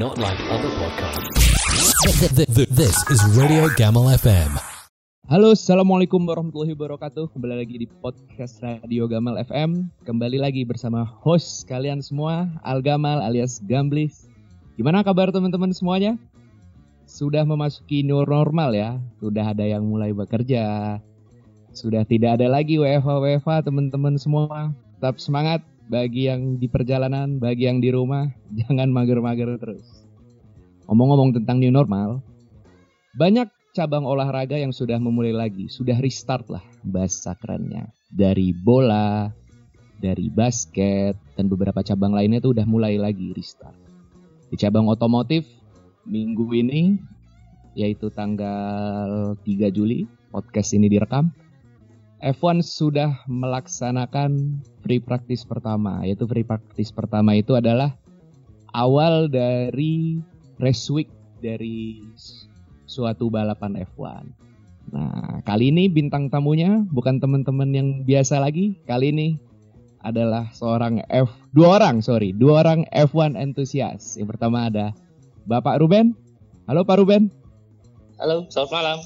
not like other podcasts. This is Radio Gamal FM. Halo, assalamualaikum warahmatullahi wabarakatuh. Kembali lagi di podcast Radio Gamal FM. Kembali lagi bersama host kalian semua, Al Gamal alias Gamblis. Gimana kabar teman-teman semuanya? Sudah memasuki new normal ya. Sudah ada yang mulai bekerja. Sudah tidak ada lagi WFH-WFH teman-teman semua. Tetap semangat bagi yang di perjalanan, bagi yang di rumah, jangan mager-mager terus. Ngomong-ngomong tentang new normal, banyak cabang olahraga yang sudah memulai lagi, sudah restart lah bahasa kerennya. Dari bola, dari basket, dan beberapa cabang lainnya itu udah mulai lagi restart. Di cabang otomotif, minggu ini, yaitu tanggal 3 Juli, podcast ini direkam, F1 sudah melaksanakan free practice pertama, yaitu free practice pertama itu adalah awal dari race week dari suatu balapan F1. Nah, kali ini bintang tamunya bukan teman-teman yang biasa lagi, kali ini adalah seorang F dua orang, sorry, dua orang F1 entusias. Yang pertama ada Bapak Ruben. Halo Pak Ruben. Halo, selamat malam.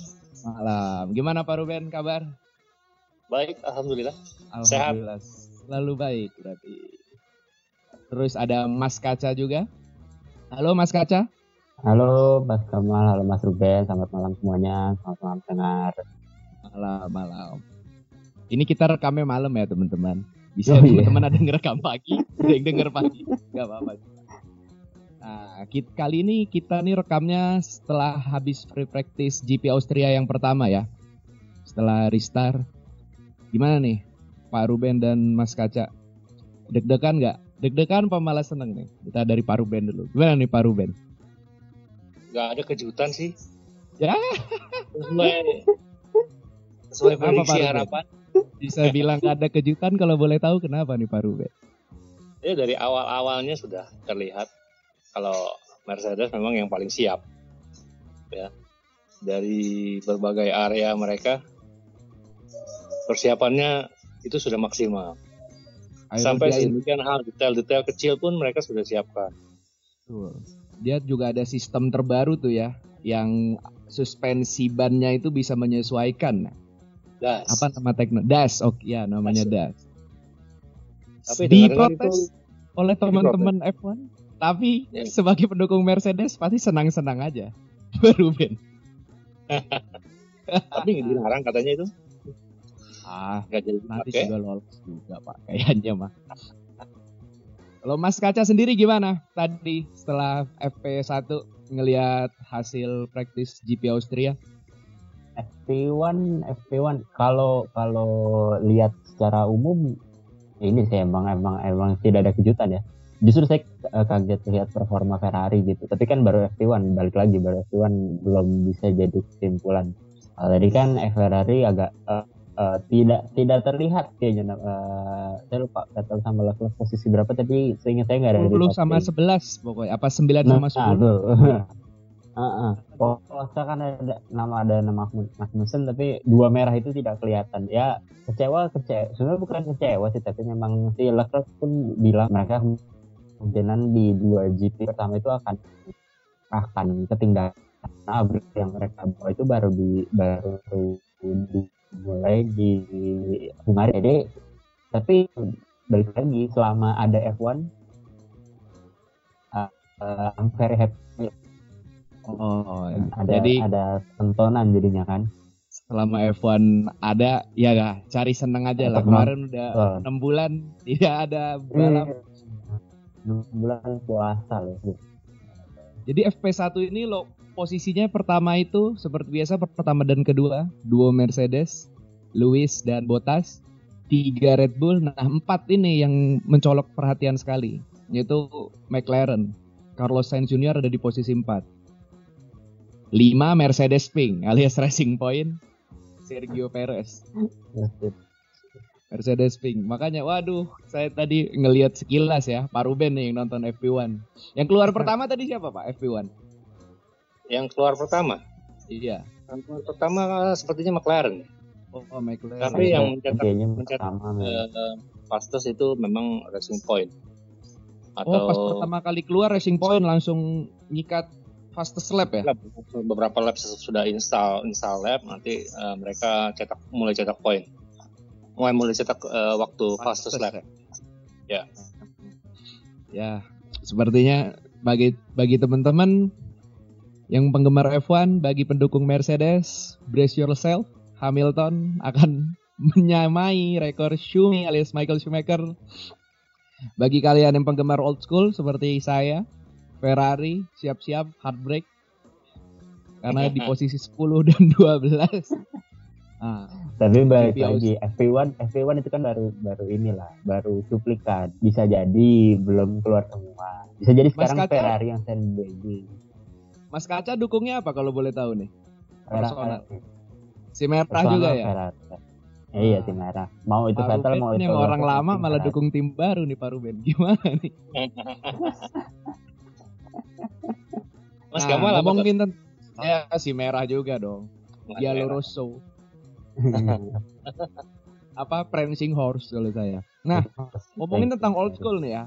Malam. Gimana Pak Ruben kabar? Baik, alhamdulillah. Alhamdulillah. Selalu baik berarti. Terus ada Mas Kaca juga. Halo Mas Kaca. Halo Mas Kamal, halo Mas Ruben, selamat malam semuanya, selamat malam dengar. Malam, malam. Ini kita rekamnya malam ya teman-teman. Bisa Oh, iya. teman-teman ada yang ngerekam pagi, ada yang denger pagi, nggak apa-apa. Nah, kit- kali ini kita nih rekamnya setelah habis free practice GP Austria yang pertama ya. Setelah restart. Gimana nih Pak Ruben dan Mas Kaca? Deg-degan nggak? Deg-degan apa malah seneng nih? Kita dari Pak Ruben dulu. Gimana nih Pak Ruben? Gak ada kejutan sih. Ya. Sesuai sesuai prediksi Pak harapan. Bisa bilang nggak ada kejutan kalau boleh tahu kenapa nih Pak Ruben? Ya dari awal-awalnya sudah terlihat kalau Mercedes memang yang paling siap. Ya. Dari berbagai area mereka persiapannya itu sudah maksimal. Sampai Aerodinamik- sedemikian hal detail-detail kecil pun mereka sudah siapkan. Betul. Dia juga ada sistem terbaru tuh ya, yang suspensi bannya itu bisa menyesuaikan. Das. Apa nama tekno? Das, oke ya namanya das. Tapi dengar-dengar Diprotes itu oleh teman-teman F1, tapi Ya. sebagai pendukung Mercedes pasti senang-senang aja. Ruben. tapi dilarang katanya itu Ah, nggak jadi nanti dipakai. juga lolos juga Pak, kayaknya mah. Kalau Mas Kaca sendiri gimana tadi setelah FP1 ngelihat hasil praktis GP Austria? FP1, FP1 kalau kalau lihat secara umum ini sih emang emang emang tidak ada kejutan ya. Justru saya eh, kaget lihat performa Ferrari gitu. Tapi kan baru FP1 balik lagi baru FP1 belum bisa jadi kesimpulan. Kalau tadi kan Ferrari agak eh, eh, tidak tidak terlihat kayaknya eh, saya lupa kata sama level posisi berapa tapi seingat saya nggak ada di 10 top sama 10. 11 pokoknya apa 9 sama 10 Nah. Heeh. Polsa kan ada nama ada nama Magnussen tapi dua merah itu tidak kelihatan. Ya kecewa kecewa. Sebenarnya bukan kecewa sih tapi memang si Leclerc pun bilang mereka kemungkinan di dua GP pertama itu akan akan ketinggalan. Nah, yang mereka bawa itu baru di baru dimulai di Hungari. Jadi tapi balik lagi selama ada F1 uh, uh, I'm very happy Oh, ada jadi ada tontonan jadinya kan selama F1 ada ya gak cari seneng aja lah. Kemarin udah enam bulan tidak ada balap. Enam bulan puasa loh Jadi FP1 ini lo posisinya pertama itu seperti biasa pertama dan kedua duo Mercedes, Lewis dan Bottas, tiga Red Bull, nah empat ini yang mencolok perhatian sekali yaitu McLaren, Carlos Sainz Jr ada di posisi 4 lima Mercedes Pink alias Racing Point, Sergio Perez. Mercedes Pink. Makanya waduh, saya tadi ngelihat sekilas ya, Pak Ruben nih yang nonton FP1. Yang keluar pertama tadi siapa Pak FP1? Yang keluar pertama, Iya. yang keluar pertama sepertinya McLaren. Oh, McLaren. Tapi yang mencetak kayaknya mencetak pertama eh, fastest itu memang Racing Point. atau Oh, pas pertama kali keluar Racing Point langsung nyikat fastest lap ya? lab. beberapa lab sudah install install lab nanti eh, mereka cetak mulai cetak poin mulai mulai cetak eh, waktu fastest lap Ya. Ya, sepertinya bagi bagi teman-teman yang penggemar F1, bagi pendukung Mercedes, brace yourself. Hamilton akan menyamai rekor Schumi alias Michael Schumacher. Bagi kalian yang penggemar old school seperti saya, Ferrari siap-siap heartbreak karena di posisi 10 dan 12. Nah, Tapi balik Tapi lagi FP1 FP1 itu kan baru baru inilah baru duplikat bisa jadi belum keluar semua bisa jadi sekarang. Ferrari yang sandbagging Mas Kaca dukungnya apa kalau boleh tahu nih? Personal. Ferrari Si merah personal juga ya? Ferrari. Eh, iya tim merah mau itu Pak Vettel mau itu yang orang lama malah Ferrari. dukung tim baru nih Pak Ruben. Gimana nih? Mas Nah, Gamal ngomongin tentang ya si merah juga dong. Merah. Rosso. Apa prancing horse kalau saya. Nah, ngomongin tentang old school nih ya.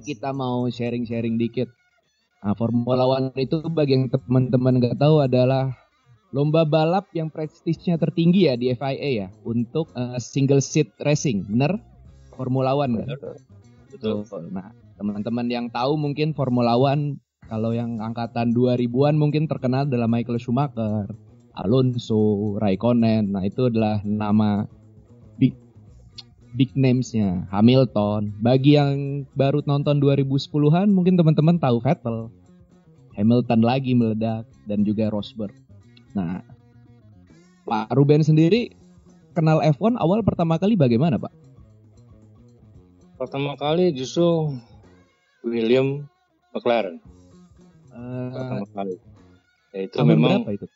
Kita mau sharing-sharing dikit. Nah, Formula One itu bagi yang teman-teman nggak tahu adalah lomba balap yang prestisnya tertinggi ya di FIA ya untuk eh, single seat racing, bener? Formula One kan? Betul. Betul. Nah, teman-teman yang tahu mungkin Formula One kalau yang angkatan 2000-an mungkin terkenal adalah Michael Schumacher, Alonso, Raikkonen. Nah, itu adalah nama big big names-nya. Hamilton. Bagi yang baru nonton 2010-an mungkin teman-teman tahu Vettel. Hamilton lagi meledak dan juga Rosberg. Nah, Pak Ruben sendiri kenal F1 awal pertama kali bagaimana, Pak? Pertama kali justru William McLaren Eh, pertama kali. Ya, itu memang berapa itu?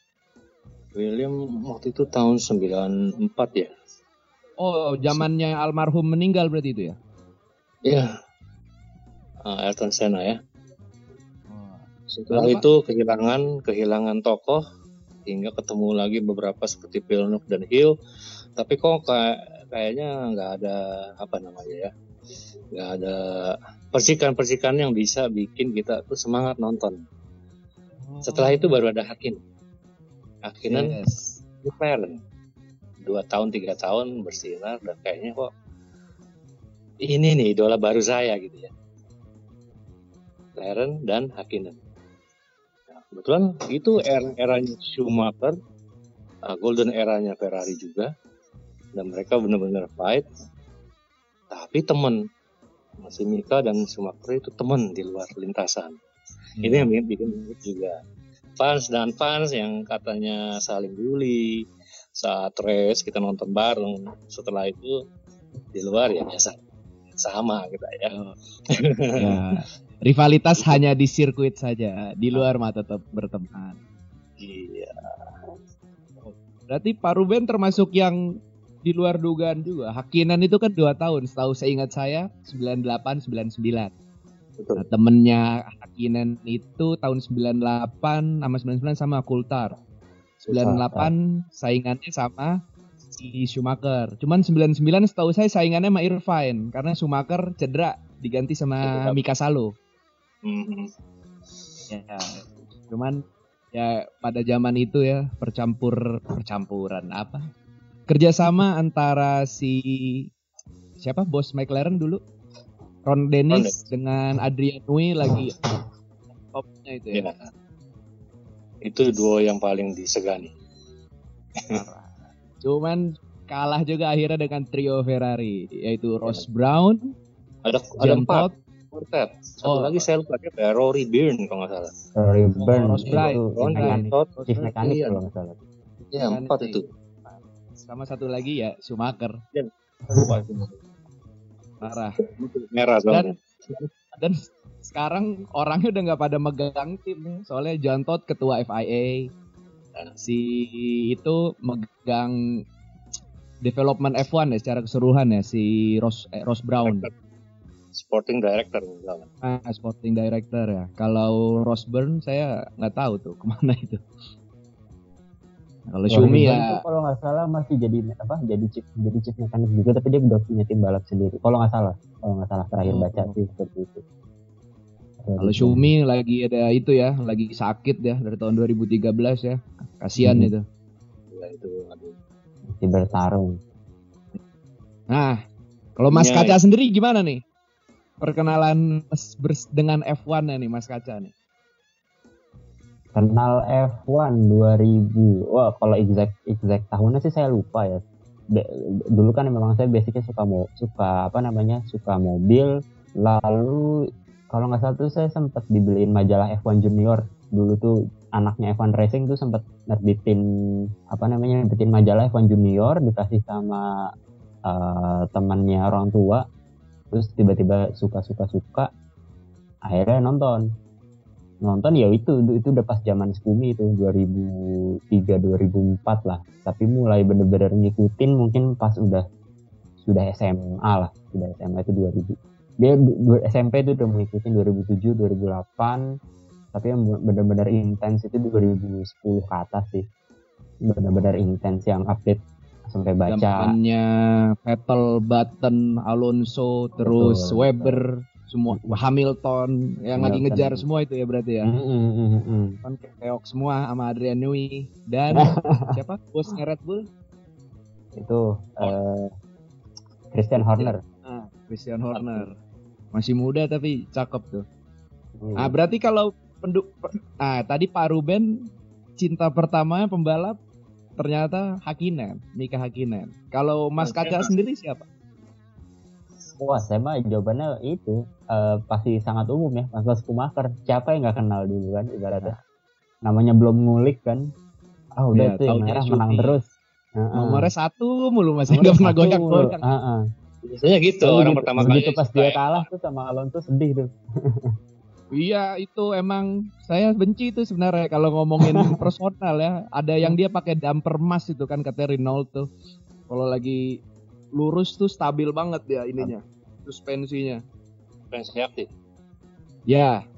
William waktu itu tahun 94 ya. Oh, zamannya almarhum meninggal berarti itu ya? Iya. Ah, Ayrton Senna ya. Setelah Lalu, Pak? itu kehilangan kehilangan tokoh hingga ketemu lagi beberapa seperti Villeneuve dan Hill. Tapi kok kayak kayaknya nggak ada apa namanya ya, nggak ada percikan-percikan yang bisa bikin kita tuh semangat nonton. Setelah itu baru ada Hakin. Hakinan Yes. McLaren. Dua tahun tiga tahun bersinar dan kayaknya kok ini nih idola baru saya gitu ya. McLaren dan Hakkinen. Nah, kebetulan itu era eranya Schumacher, uh, golden eranya Ferrari juga, dan mereka benar-benar fight. Tapi temen, masih Mika dan Schumacher itu temen di luar lintasan. Ini yang bikin, bikin juga. Fans dan fans yang katanya saling bully saat race kita nonton bareng. Setelah itu di luar ya biasa sama kita ya. Ya, rivalitas hanya di sirkuit saja, di luar mah tetap berteman. Iya. Berarti Pak Ruben termasuk yang di luar dugaan juga. Hakinan itu kan dua tahun, setahu saya ingat saya 98 99. Betul. Nah, temennya Hakinan itu tahun 98 sama 99 sama Coulthard. 98 saingannya sama si Schumacher. Cuman 99 setahu saya saingannya sama Irvine karena Schumacher cedera diganti sama Cedera. Mika Salo. Mhm. Ya. Cuman ya pada zaman itu ya percampur percampuran apa? Kerjasama antara si siapa bos McLaren dulu Ron Dennis dengan Adrian Newey lagi topnya itu ya. Ya. Itu duo yang paling disegani. Cuman kalah juga akhirnya dengan trio Ferrari yaitu Ross Brown, Ada ada empat. Quartet. Satu Oh. lagi saya lupa dia kayak Rory Byrne kalau nggak salah. Rory Byrne Ross Bryant. itu Ron Todd, chief mekanik iya. kalau nggak salah Ya, empat itu. sama satu lagi ya Schumacher. Lupa itu. Parah. Merah Dan soalnya. dan sekarang orangnya udah nggak pada megang tim ya. soalnya John Todd ketua FIA si itu megang development F1 ya secara keseluruhan ya si Ross eh, Ross Brown. Sporting Director ah, sporting director ya. Kalau Ross Brown saya nggak tahu tuh ke mana itu. Kalau Shumi ya. kalau nggak salah masih jadi apa jadi chief jadi chief mekanik juga tapi dia udah punya tim balap sendiri. Kalau nggak salah kalau nggak salah terakhir Oh. baca sih seperti itu Kalau Shumi lagi ada itu ya, lagi sakit ya dari tahun 2013 ya. Kasihan Hmm. itu. Ya, itu aduh. masih bertarung. Nah, kalau Mas Ya. Kaca sendiri gimana nih? Perkenalan dengan F1 nya nih Mas Kaca nih. Kenal F1 2000. Wah, kalau exact exact tahunnya sih saya lupa ya. Be- dulu kan memang saya basicnya suka mau suka apa namanya suka mobil. Lalu kalau nggak salah tuh saya sempat dibeliin majalah F1 Junior. Dulu tuh anaknya F1 Racing tuh sempat nerbitin apa namanya nerbitin majalah F1 Junior dikasih sama eh, temannya orang tua. Terus tiba-tiba suka-suka suka. Akhirnya nonton nonton ya itu, itu udah pas zaman Skumi itu 2003 2004 lah tapi mulai bener-bener ngikutin mungkin pas udah sudah SMA lah sudah SMA itu 2000 dia SMP itu udah ngikutin 2007 2008 tapi yang bener-bener intens itu 2010 ke atas sih bener-bener intens yang update sampai baca Zamannya Vettel, Button, Alonso, terus Betul. Weber, semua Hamilton yang lagi ngejar semua itu ya berarti ya. Mm, mm, mm, mm, mm. Kan keok semua sama Adrian Newey dan siapa? Bosnya Red Bull? itu eh, Christian Horner Ah, Christian Horner. Masih muda tapi cakep tuh. Hmm. Ah, berarti kalau penduk ah tadi Pak Ruben cinta pertamanya pembalap ternyata Hakinen, Mika Hakinen. Kalau Mas Kaca sendiri siapa? Wah, saya mah jawabannya itu eh, pasti sangat umum ya, Mas Schumacher. Siapa yang nggak kenal dulu kan ibaratnya. Namanya belum ngulik kan. Ah Ya, udah itu yang taunya merah menang terus. Heeh. Nomornya satu mulu masih nggak pernah satu. goyang-goyang. Heeh. Biasanya gitu Lalu orang pertama kali pas suka dia ya. kalah tuh sama Alonso sedih tuh. Iya itu emang saya benci itu sebenarnya kalau ngomongin personal ya. Ada yang dia pakai damper emas itu kan kata Renault tuh. Kalau lagi lurus tuh stabil banget dia ininya suspensinya. Pensi aktif. Ya,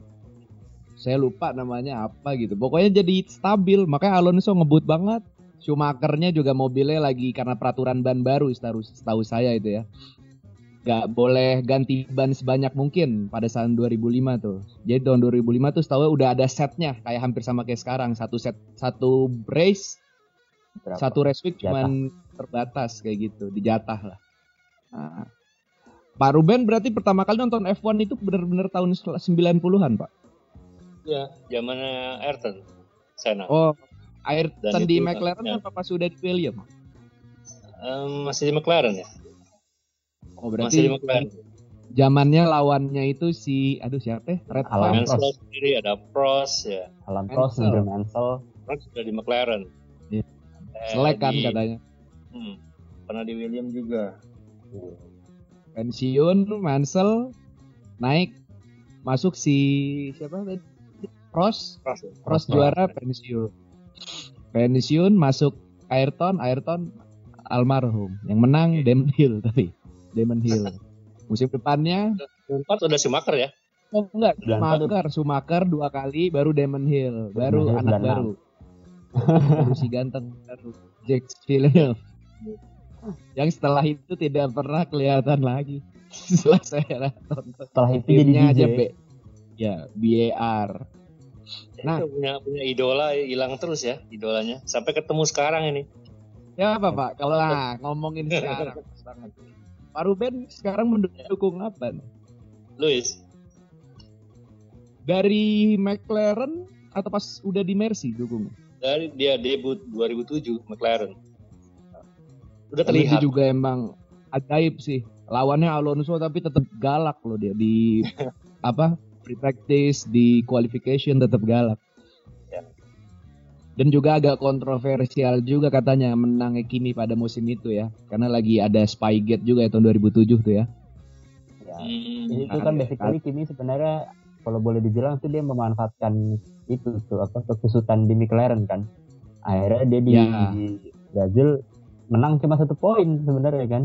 saya lupa namanya apa gitu. Pokoknya jadi stabil. Makanya Alonso ngebut banget. Schumachernya juga mobilnya lagi karena peraturan ban baru setahu, setahu saya itu ya. Gak boleh ganti ban sebanyak mungkin pada saat 2005 tuh. Jadi tahun 2005 tuh setahu udah ada setnya kayak hampir sama kayak sekarang. Satu set, satu race, Berapa? satu race week Jatah. cuman terbatas kayak gitu, dijatah lah. Nah, Pak Ruben berarti pertama kali nonton F1 itu benar-benar tahun 90-an, Pak. Ya, zamannya Ayrton Senna. Oh, Ayrton Dan di McLaren ya. apa pas sudah di William? Em, masih di McLaren ya? Oh, Masih di berarti McLaren. zamannya lawannya itu si aduh siapa? ya? Red Alan. Prost. Mansell sendiri ada Prost ya. Alan Prost, Mansell. Nigel Mansell. Prost sudah di McLaren. Iya. Eh, Selek kan di- katanya. Hmm, pernah di William juga. Pensiun Mansell naik masuk si siapa tadi? Prost, Prost? Prost Prost. juara pensiun. Pensiun masuk Ayrton, Ayrton almarhum. Yang menang Damon Hill tapi Damon Hill. Musim depannya Empat udah Schumacher ya? Oh enggak. Schumacher, Schumacher dua kali, baru Damon Hill, baru Damon Hill anak baru, baru si ganteng baru, Jack Villeneuve. Yang setelah itu tidak pernah kelihatan lagi. Setelah saya tonton. Setelah itu jadi DJ. aja B. Ya, BAR. Nah. Itu punya punya idola hilang terus ya idolanya. Sampai ketemu sekarang ini. Ya apa Pak? Kalau nah, ngomongin sekarang banget. Pak Ruben sekarang mendukung apa? Luis. Dari McLaren atau pas udah di Mercy dukung? Dari dia debut 2007 McLaren. Udah terlihat. juga emang ajaib sih. Lawannya Alonso tapi tetap galak loh dia di apa? Free practice di qualification tetap galak. Ya. Dan juga agak kontroversial juga katanya menangnya Kimi pada musim itu ya. Karena lagi ada Spygate juga ya tahun 2007 tuh ya. Ya. Hmm, itu kan Ah, basically Kimi sebenarnya kalau boleh dibilang tuh dia memanfaatkan itu tuh apa kekusutan di McLaren kan akhirnya dia di, Ya. di Brazil menang cuma satu poin sebenarnya kan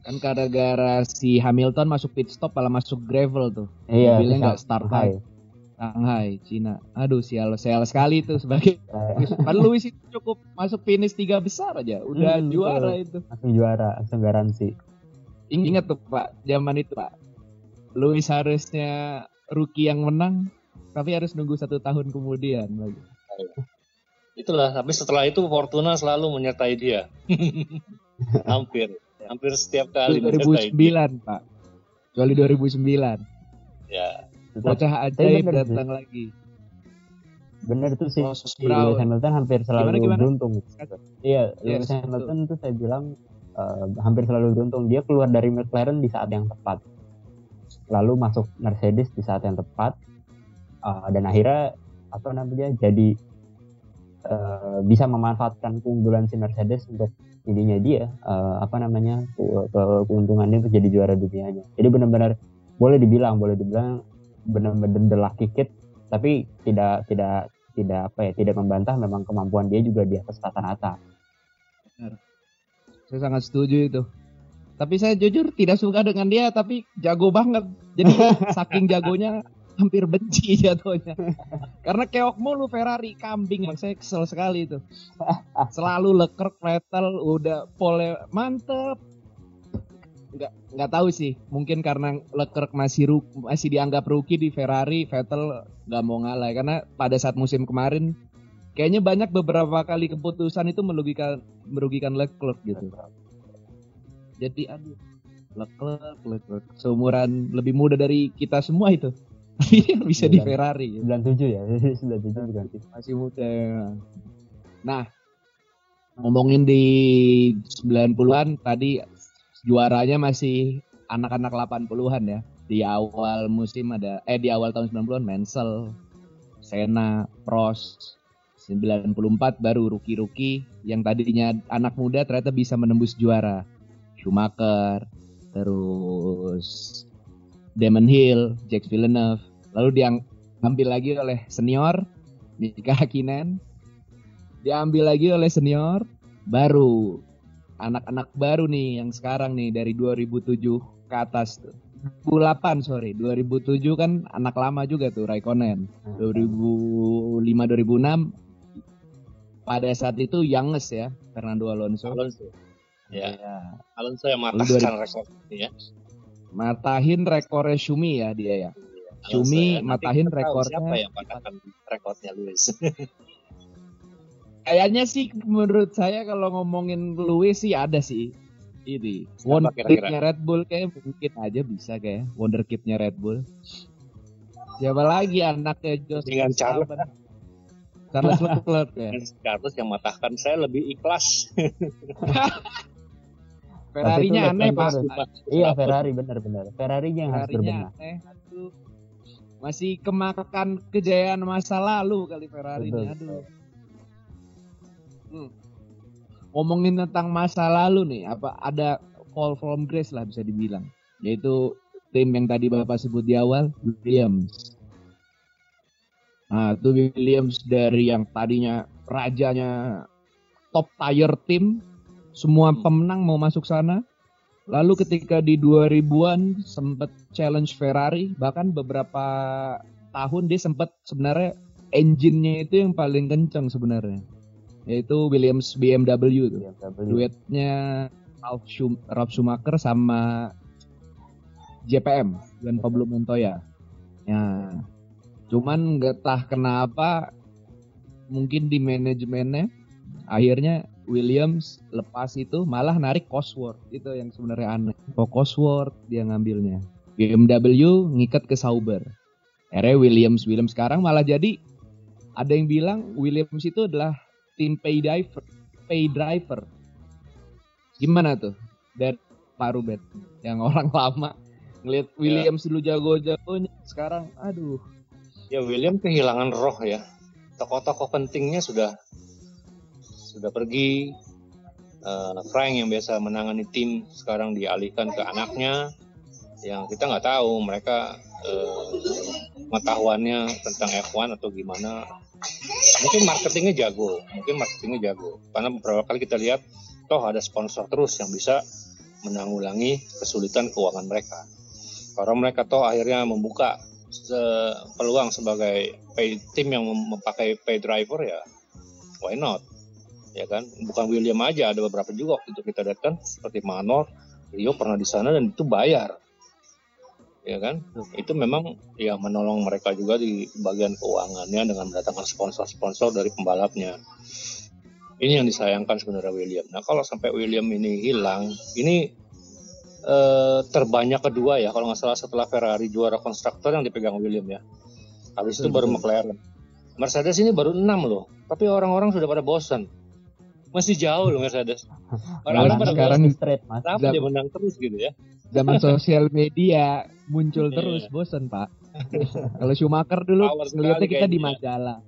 Kan gara-gara si Hamilton masuk pit stop malah masuk gravel tuh. iya Mobilnya nggak start high. Shanghai, Cina. Aduh sial, sial sekali tuh sebagai Kan Lewis itu cukup masuk finish tiga besar aja, udah Hmm, juara itu. langsung juara langsung garansi Ingat tuh Pak, zaman itu Pak. Lewis harusnya rookie yang menang, tapi harus nunggu satu tahun kemudian lagi. Itulah, tapi setelah itu Fortuna selalu menyertai dia. hampir, hampir setiap kali Kecuali 2009 Pak. Kecuali 2009. Ya, Bocah ajaib bener sih. datang lagi. bener tuh sih Ross si Brown. Lewis Hamilton hampir selalu Gimana, gimana? beruntung iya Yes, Lewis Hamilton tuh saya bilang eh, hampir selalu beruntung dia keluar dari McLaren di saat yang tepat lalu masuk Mercedes di saat yang tepat eh, dan akhirnya apa namanya jadi eh, bisa memanfaatkan keunggulan si Mercedes untuk ininya dia eh, apa namanya ke- ke- keuntungannya untuk jadi juara dunianya jadi benar-benar boleh dibilang boleh dibilang benar-benar the lucky kid tapi tidak tidak tidak apa ya tidak membantah memang kemampuan dia juga di atas rata-rata Saya sangat setuju itu. Tapi saya jujur tidak suka dengan dia, tapi jago banget. Jadi saking jagonya hampir benci jatuhnya. Karena keok mulu Ferrari kambing saya kesel sekali itu. Selalu Leclerc, Vettel udah pole mantep. Nggak nggak tahu sih. Mungkin karena Leclerc masih ru- masih dianggap rookie di Ferrari, Vettel nggak mau ngalah karena pada saat musim kemarin kayaknya banyak beberapa kali keputusan itu merugikan merugikan Leclerc gitu. Jadi aduh Leclerc, Leclerc seumuran lebih muda dari kita semua itu. Tapi dia bisa di Sembilan. Ferrari. ya. 97 ya 97 diganti Masih muda. Nah, ngomongin di 90-an tadi juaranya masih anak-anak 80-an ya. Di awal musim ada eh di awal tahun 90-an Mansell, Senna, Prost. 94 baru rookie-rookie yang tadinya anak muda ternyata bisa menembus juara. Schumacher, terus Damon Hill, Jack Villeneuve. Lalu diambil lagi oleh senior Mika Hakkinen. Diambil lagi oleh senior baru anak-anak baru nih yang sekarang nih dari 2007 ke atas tuh. 2008 sorry 2007 kan anak lama juga tuh Raikkonen 2005 2006 pada saat itu youngest ya Fernando Alonso Alonso. Ya, Ya. Alonso yang matahkan rekor ya. matahin rekornya Shumi ya dia ya Cumi. Nanti matahin rekornya. Siapa yang patahkan rekornya Lewis? kayaknya sih menurut saya kalau ngomongin Lewis sih ada sih ini wonderkidnya Red Bull kayak mungkin aja bisa kayak wonderkidnya Red Bull siapa lagi anaknya Jos Dengan Charles. Charles Leclerc ya Carlos yang matahkan saya lebih ikhlas. Ferrari-nya Tapi itu aneh pak iya Ferrari benar-benar Ferrari yang harus Ferrari-nya berbenah aneh aduh masih kemakan kejayaan masa lalu kali Ferrari ini Betul, aduh. Hmm. ngomongin tentang masa lalu nih apa ada fall from grace lah bisa dibilang. Yaitu tim yang tadi bapak sebut di awal Williams. Nah itu Williams dari yang tadinya rajanya top tier tim semua pemenang mau masuk sana lalu ketika di 2000-an sempat challenge Ferrari bahkan beberapa tahun dia sempat sebenarnya engine-nya itu yang paling kencang sebenarnya. Yaitu Williams BMW BMW duetnya Ralf, Schum- Ralf Schumacher sama JPM dan Pablo Montoya. Ya, cuman nggak tah kenapa mungkin di manajemennya akhirnya Williams lepas itu malah narik Cosworth itu yang sebenarnya aneh. Kok Cosworth dia ngambilnya. BMW ngikat ke Sauber. Akhirnya Williams Williams sekarang malah jadi ada yang bilang Williams itu adalah tim pay driver, pay driver. Gimana tuh? Dari Pak Ruben yang orang lama ngelihat Williams dulu jago-jagonya sekarang aduh Ya William kehilangan roh ya. Tokoh-tokoh pentingnya sudah sudah pergi. Eh, Frank yang biasa menangani tim sekarang dialihkan ke anaknya. Yang kita nggak tahu mereka pengetahuannya tentang F1 atau gimana. Mungkin marketingnya jago, mungkin marketingnya jago. Karena beberapa kali kita lihat, toh ada sponsor terus yang bisa menanggulangi kesulitan keuangan mereka. Kalau mereka toh akhirnya membuka peluang sebagai pay, tim yang mem- memakai pay driver ya why not ya kan bukan William aja ada beberapa juga waktu itu kita lihat kan seperti Manor Rio pernah di sana dan itu bayar ya kan? Itu memang ya menolong mereka juga di bagian keuangannya dengan mendatangkan sponsor-sponsor dari pembalapnya. Ini yang disayangkan sebenarnya William. Nah kalau sampai William ini hilang, ini eh, terbanyak kedua ya kalau nggak salah setelah Ferrari juara konstruktor yang dipegang William ya. Habis itu baru McLaren. Mercedes ini baru enam loh, tapi orang-orang sudah pada bosan. Masih jauh loh Mercedes. Orang-orang pada sekarang straight mas Kenapa dia menang terus gitu ya? zaman sosial media muncul Iya. terus bosen pak. Kalau Schumacher dulu ngeliatnya kita di majalah.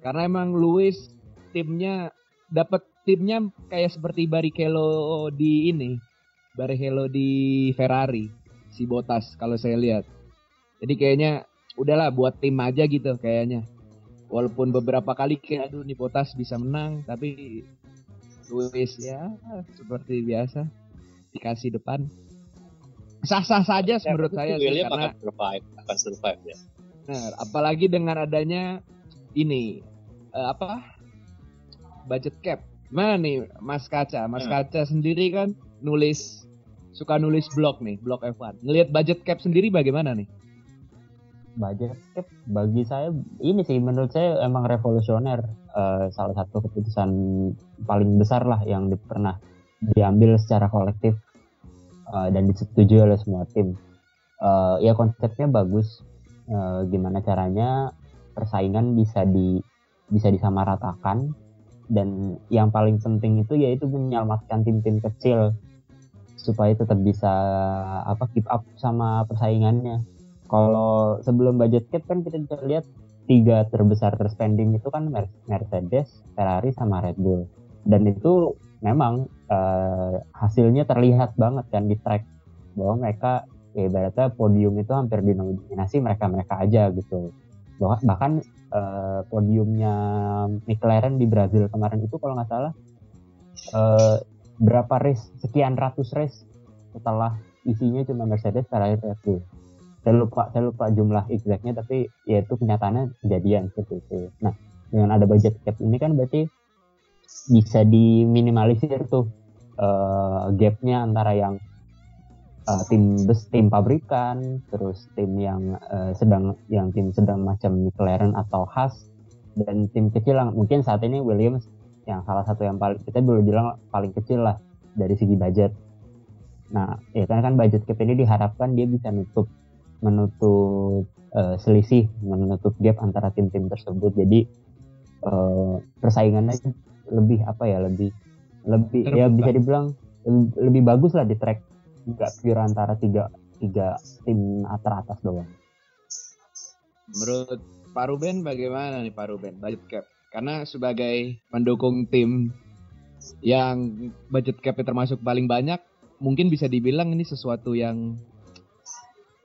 Karena emang Lewis timnya dapat timnya kayak seperti Barrichello di ini, Barrichello di Ferrari, si Bottas kalau saya lihat. Jadi kayaknya udahlah buat tim aja gitu kayaknya. Walaupun beberapa kali kayak aduh nih Bottas bisa menang, tapi Lewis ya seperti biasa dikasih depan. Sah-sah saja Ya, menurut saya sih karena akan survive, akan survive ya. Benar, apalagi dengan adanya ini eh, apa budget cap. Gimana nih Mas Kaca? Mas Hmm. Kaca sendiri kan nulis suka nulis blog nih, blog F1. Ngelihat budget cap sendiri bagaimana nih? Budget. Cap bagi saya ini sih menurut saya emang revolusioner. Eh, salah satu keputusan paling besar lah yang di- pernah diambil secara kolektif eh, dan disetujui oleh semua tim. Eh, ya konsepnya bagus. Eh, gimana caranya persaingan bisa di bisa disamaratakan. Dan yang paling penting itu yaitu menyelamatkan tim-tim kecil supaya tetap bisa apa keep up sama persaingannya kalau sebelum budget cap kan kita bisa lihat tiga terbesar terspending itu kan Mer- Mercedes, Ferrari sama Red Bull. Dan itu memang eh, hasilnya terlihat banget kan di track bahwa mereka ya ibaratnya podium itu hampir dinominasi mereka-mereka aja gitu. Bah- Bahkan eh, podiumnya McLaren di Brazil kemarin itu kalau nggak salah eh, berapa race sekian ratus race setelah isinya cuma Mercedes, Ferrari, Red Bull saya lupa saya lupa jumlah exactnya tapi ya itu kenyataannya kejadian seperti itu. Nah dengan ada budget cap ini kan berarti bisa diminimalisir tuh eh, gapnya antara yang eh, tim tim pabrikan terus tim yang eh, sedang yang tim sedang macam McLaren atau Haas dan tim kecil yang mungkin saat ini Williams yang salah satu yang paling kita boleh bilang paling kecil lah dari segi budget. Nah ya kan kan budget cap ini diharapkan dia bisa nutup menutup eh, selisih, menutup gap antara tim-tim tersebut. Jadi eh, persaingannya lebih apa ya, lebih lebih ya Terbuka. bisa dibilang lebih, lebih bagus lah di track, nggak pure antara tiga tiga tim teratas doang. Menurut Pak Ruben bagaimana nih Pak Ruben budget cap? Karena sebagai pendukung tim yang budget capnya termasuk paling banyak, mungkin bisa dibilang ini sesuatu yang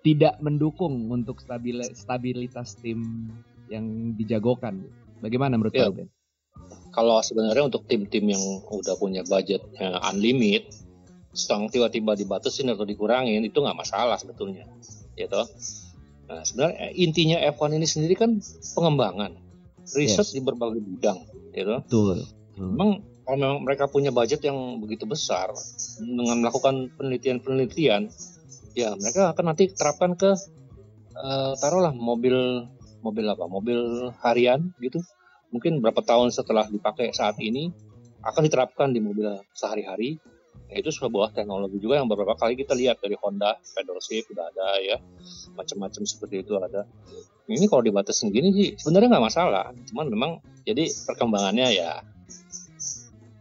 tidak mendukung untuk stabil- stabilitas tim yang dijagokan. Bagaimana menurut. Ruben? Kalau sebenarnya untuk tim-tim yang udah punya budgetnya unlimit, sedang tiba-tiba dibatasin atau dikurangin itu nggak masalah sebetulnya, gitu. Nah sebenarnya intinya F1 ini sendiri kan pengembangan, riset di berbagai bidang, gitu. Betul. Memang kalau memang mereka punya budget yang begitu besar dengan melakukan penelitian-penelitian, ya mereka akan nanti terapkan ke eh, taruhlah mobil mobil apa? Mobil harian gitu. Mungkin berapa tahun setelah dipakai saat ini akan diterapkan di mobil sehari-hari. Ya, itu sebuah teknologi juga yang beberapa kali kita lihat dari Honda, pedal shift udah ada ya, macam-macam seperti itu ada. Ini kalau dibatasin gini sih sebenarnya nggak masalah, cuman memang jadi perkembangannya ya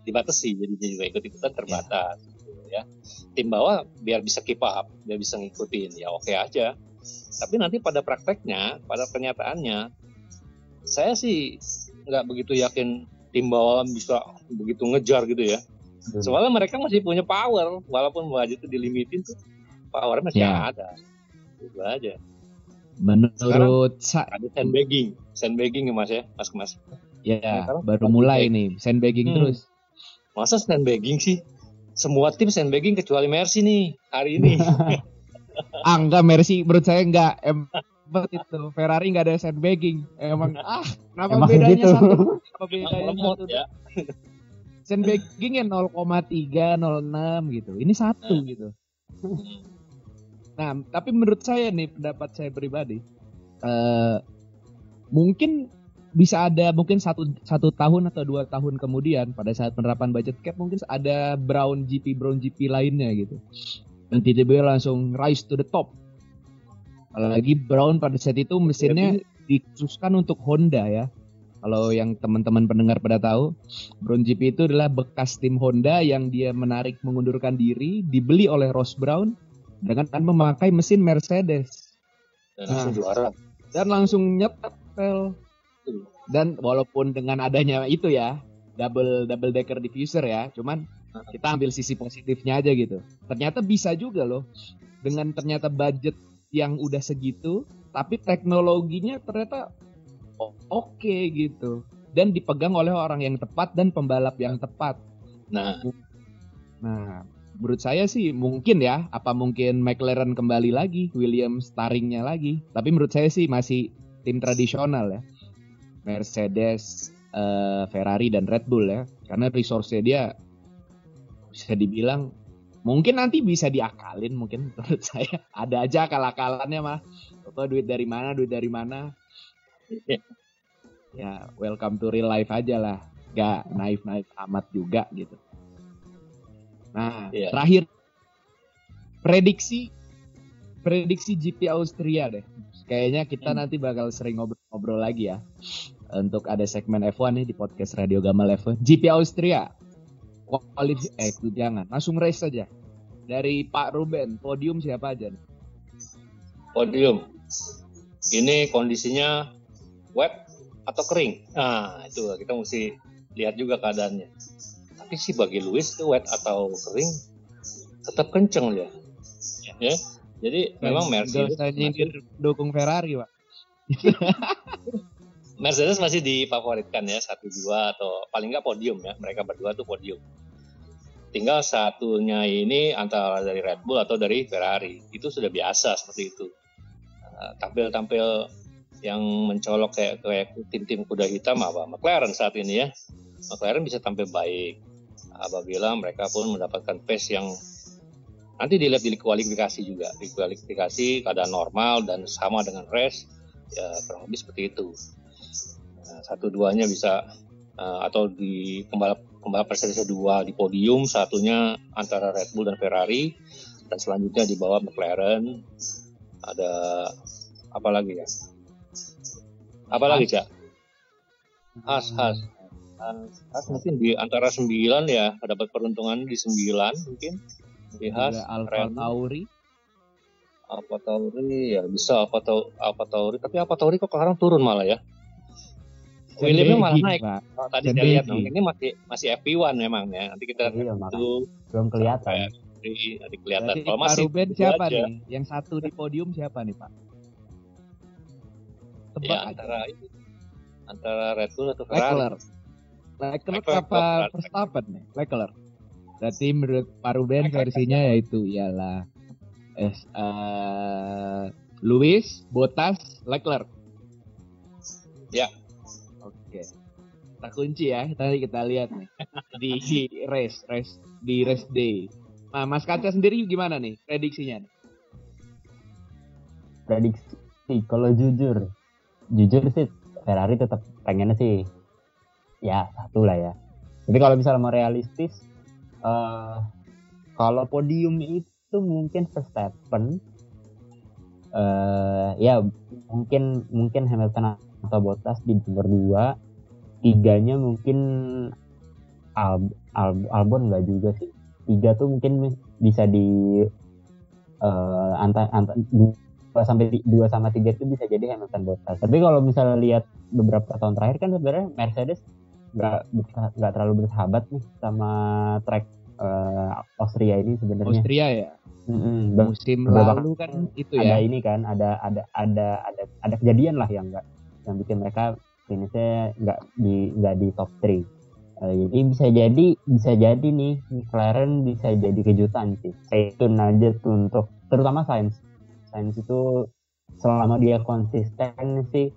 dibatasi jadi juga ikut-ikutan terbatas ya. Tim bawah biar bisa keep up biar bisa ngikutin. Ya oke aja. Tapi nanti pada prakteknya pada kenyataannya saya sih nggak begitu yakin tim bawah bisa begitu ngejar gitu ya. Soalnya mereka masih punya power walaupun budget itu dilimitin tuh powernya masih Ya. ada. Itu aja. Menurut sa ada sandbagging. Sandbagging ya mas ya? Mas mas. Ya sekarang baru mulai nih. Sandbagging Hmm. terus. masa sandbagging sih semua tim sandbagging kecuali Mercy nih hari ini Ah enggak Mercy menurut saya enggak em itu Ferrari enggak ada sandbagging. Emang ah kenapa Emang bedanya gitu. satu? Apa Emang bedanya lemot satu? ya Sandbaggingnya 0,3 06 gitu. Ini satu Nah. gitu. Nah, tapi menurut saya nih pendapat saya pribadi, eh mungkin bisa ada mungkin satu satu tahun atau dua tahun kemudian pada saat penerapan budget cap mungkin ada brown GP brown GP lainnya gitu. Dan tiba-tiba langsung rise to the top. Apalagi brown pada saat itu mesinnya dikhususkan untuk Honda ya. Kalau yang teman-teman pendengar pada tahu brown GP itu adalah bekas tim Honda yang dia menarik mengundurkan diri dibeli oleh Ross Brown dengan memakai mesin Mercedes. Dan langsung juara. dan langsung nyetel dan walaupun dengan adanya itu ya double double decker diffuser ya cuman kita ambil sisi positifnya aja gitu. Ternyata bisa juga loh. Dengan ternyata budget yang udah segitu tapi teknologinya ternyata oke gitu. Dan dipegang oleh orang yang tepat dan pembalap yang tepat. Nah, nah menurut saya sih mungkin ya apa mungkin McLaren kembali lagi Williams taringnya lagi. Tapi menurut saya sih masih tim tradisional ya Mercedes, eh, Ferrari dan Red Bull ya. Karena resource-nya dia bisa dibilang mungkin nanti bisa diakalin mungkin menurut saya. Ada aja akal-akalannya mah. Atau duit dari mana, duit dari mana. Ya, welcome to real life aja lah. Gak naif-naif amat juga gitu. Nah, Iya. terakhir prediksi prediksi GP Austria deh. Kayaknya kita nanti bakal sering ngobrol-ngobrol lagi ya. Untuk ada segmen F1 nih di podcast Radio Gamal F1. GP Austria. Kualif eh itu jangan, langsung race saja. Dari Pak Ruben, podium siapa aja nih? podium. Ini kondisinya wet atau kering. Nah, itu kita mesti lihat juga keadaannya. Tapi sih bagi Luis itu wet atau kering tetap kenceng dia. Ya. Jadi memang Gak Mercedes masih, dukung Ferrari, Pak. Mercedes masih difavoritkan ya satu dua atau paling nggak podium ya. Mereka berdua tuh podium. Tinggal satunya ini antara dari Red Bull atau dari Ferrari. Itu sudah biasa seperti itu. Uh, Tampil-tampil yang mencolok kayak kayak tim-tim kuda hitam apa McLaren saat ini ya. McLaren bisa tampil baik apabila mereka pun mendapatkan pace yang nanti dilihat di kualifikasi juga. Di kualifikasi keadaan normal dan sama dengan race ya kurang lebih seperti itu. Nah, satu duanya bisa uh, atau di pembalap pembalap Mercedes dua di podium satunya antara Red Bull dan Ferrari dan selanjutnya di bawah McLaren. Ada apa lagi ya? Apa lagi cak? Has Has, Has mungkin di antara sembilan ya dapat peruntungan di sembilan mungkin di Has Ada Alfa Renault, Tauri. Alfa Tauri ya bisa Alfa Tauri, Alfa Tauri tapi Alfa Tauri kok sekarang turun malah ya Williamnya malah naik. Pak. Oh, tadi saya lihat ini masih masih FP1 memang ya. Nanti kita Iya, itu belum kelihatan. nanti, nanti kelihatan. Kalau Pak masih Ruben siapa aja, nih? Yang satu di podium siapa nih, Pak? Tebak Ya antara itu antara Red Bull atau Ferrari. Leclerc. Leclerc apa. Verstappen nih? Leclerc. Berarti menurut Pak Ruben versinya yaitu ialah es eh, Lewis, Bottas, Leclerc. Ya. Oke. Kita kunci ya. Tadi kita lihat nih di race, race di race day. Nah, Mas Kaca sendiri gimana nih prediksinya? prediksi kalau jujur jujur sih Ferrari tetap pengennya sih ya satu lah ya tapi kalau misalnya mau realistis eh kalau podium itu mungkin Verstappen. Eh ya mungkin mungkin Hamilton atau Bottas di nomor dua. Tiganya mungkin Al, Al- Albon nggak juga sih. Tiga tuh mungkin bisa di eh antar antar dua sampai dua sama tiga itu bisa jadi Hamilton Bottas. Tapi kalau misalnya lihat beberapa tahun terakhir kan sebenarnya Mercedes nggak nggak terlalu bersahabat nih sama track eh, Austria ini sebenarnya. Austria ya. Ber- Musim lalu kan itu ada ya. ini kan ada ada ada ada ada kejadian lah yang enggak yang bikin mereka finishnya nggak di nggak di top 3 jadi bisa jadi bisa jadi nih McLaren bisa jadi kejutan sih stay tune aja untuk terutama Sainz Sainz itu selama dia konsisten sih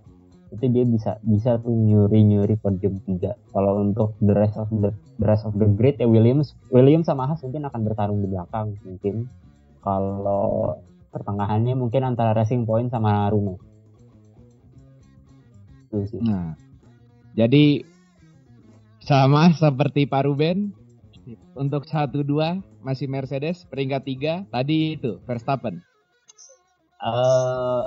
itu dia bisa bisa tuh nyuri nyuri podium tiga kalau untuk the rest of the, the rest of the grid ya Williams Williams sama Haas mungkin akan bertarung di belakang mungkin kalau pertengahannya mungkin antara Racing Point sama Rumo. Nah, jadi sama seperti Pak Ruben untuk satu dua masih Mercedes peringkat tiga tadi itu Verstappen. Eh,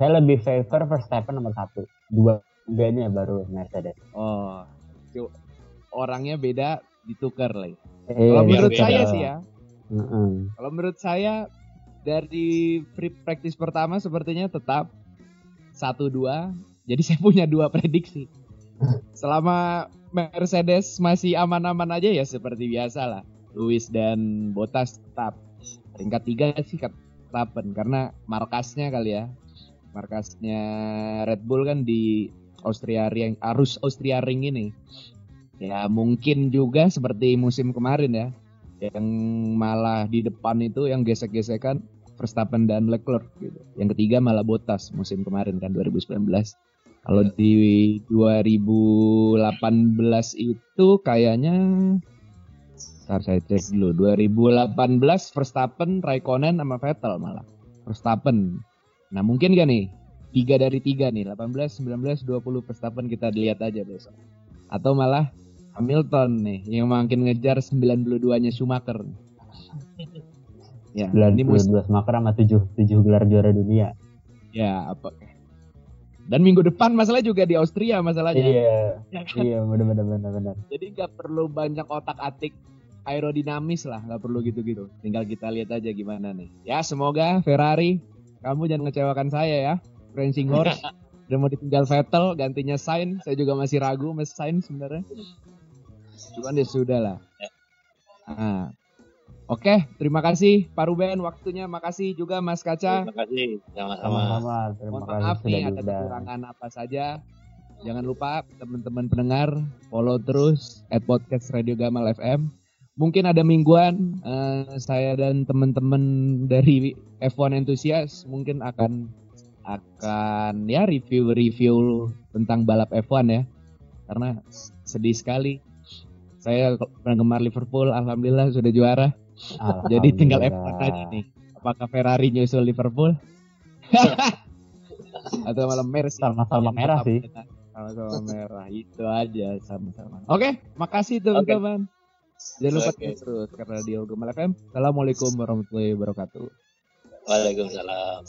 saya lebih favor Verstappen nomor satu. Dua tiganya baru Mercedes. Oh, orangnya beda ditukar lagi. Eh, Kalau menurut beda. saya sih ya, Mm-mm. kalau menurut saya dari free practice pertama sepertinya tetap satu dua. Jadi saya punya dua prediksi. Selama Mercedes masih aman-aman aja ya seperti biasa lah. Lewis dan Bottas tetap peringkat tiga sih Verstappen karena markasnya kali ya. Markasnya Red Bull kan di Austria Ring, arus Austria Ring ini. Ya mungkin juga seperti musim kemarin ya yang malah di depan itu yang gesek-gesekan Verstappen dan Leclerc gitu. Yang ketiga malah Bottas musim kemarin kan 2019. Kalau di 2018 itu kayaknya Ntar saya cek dulu 2018 Verstappen, Raikkonen sama Vettel malah Verstappen Nah mungkin gak nih tiga dari tiga nih 18, 19, 20 Verstappen kita lihat aja besok Atau malah Hamilton nih yang makin ngejar 92-nya Schumacher. Ya, ini musim 92 Schumacher sama 7, 7 gelar juara dunia. ya apa. Dan minggu depan masalah juga di Austria masalahnya. Iya, Ya kan? iya benar benar benar benar. Jadi nggak perlu banyak otak-atik aerodinamis lah, nggak perlu gitu-gitu. Tinggal kita lihat aja gimana nih. Ya semoga Ferrari kamu jangan ngecewakan saya ya. Racing Horse udah mau ditinggal Vettel, gantinya Sainz. Saya juga masih ragu sama Sainz sebenarnya. Cuman ya sudah lah. Nah. Oke, terima kasih Pak Ruben waktunya. Makasih juga Mas Kaca. Terima kasih. Sama-sama. Sama-sama. Terima Mohon kasih maaf sudah nih ada kekurangan apa saja. Jangan lupa teman-teman pendengar follow terus at podcast Radio Gamal FM. Mungkin ada mingguan eh, saya dan teman-teman dari F1 Enthusiast mungkin akan akan ya review-review tentang balap F1 ya. Karena sedih sekali. Saya penggemar Liverpool, alhamdulillah sudah juara. Jadi tinggal F1 aja nih. Apakah Ferrari nyusul Liverpool? Atau malah Mercy? Sama-sama merah sih. Sama-sama merah. Itu aja sama-sama. Oke, makasih teman-teman. Jangan lupa Oke. terus karena di Gemal FM. Assalamualaikum warahmatullahi wabarakatuh. Waalaikumsalam.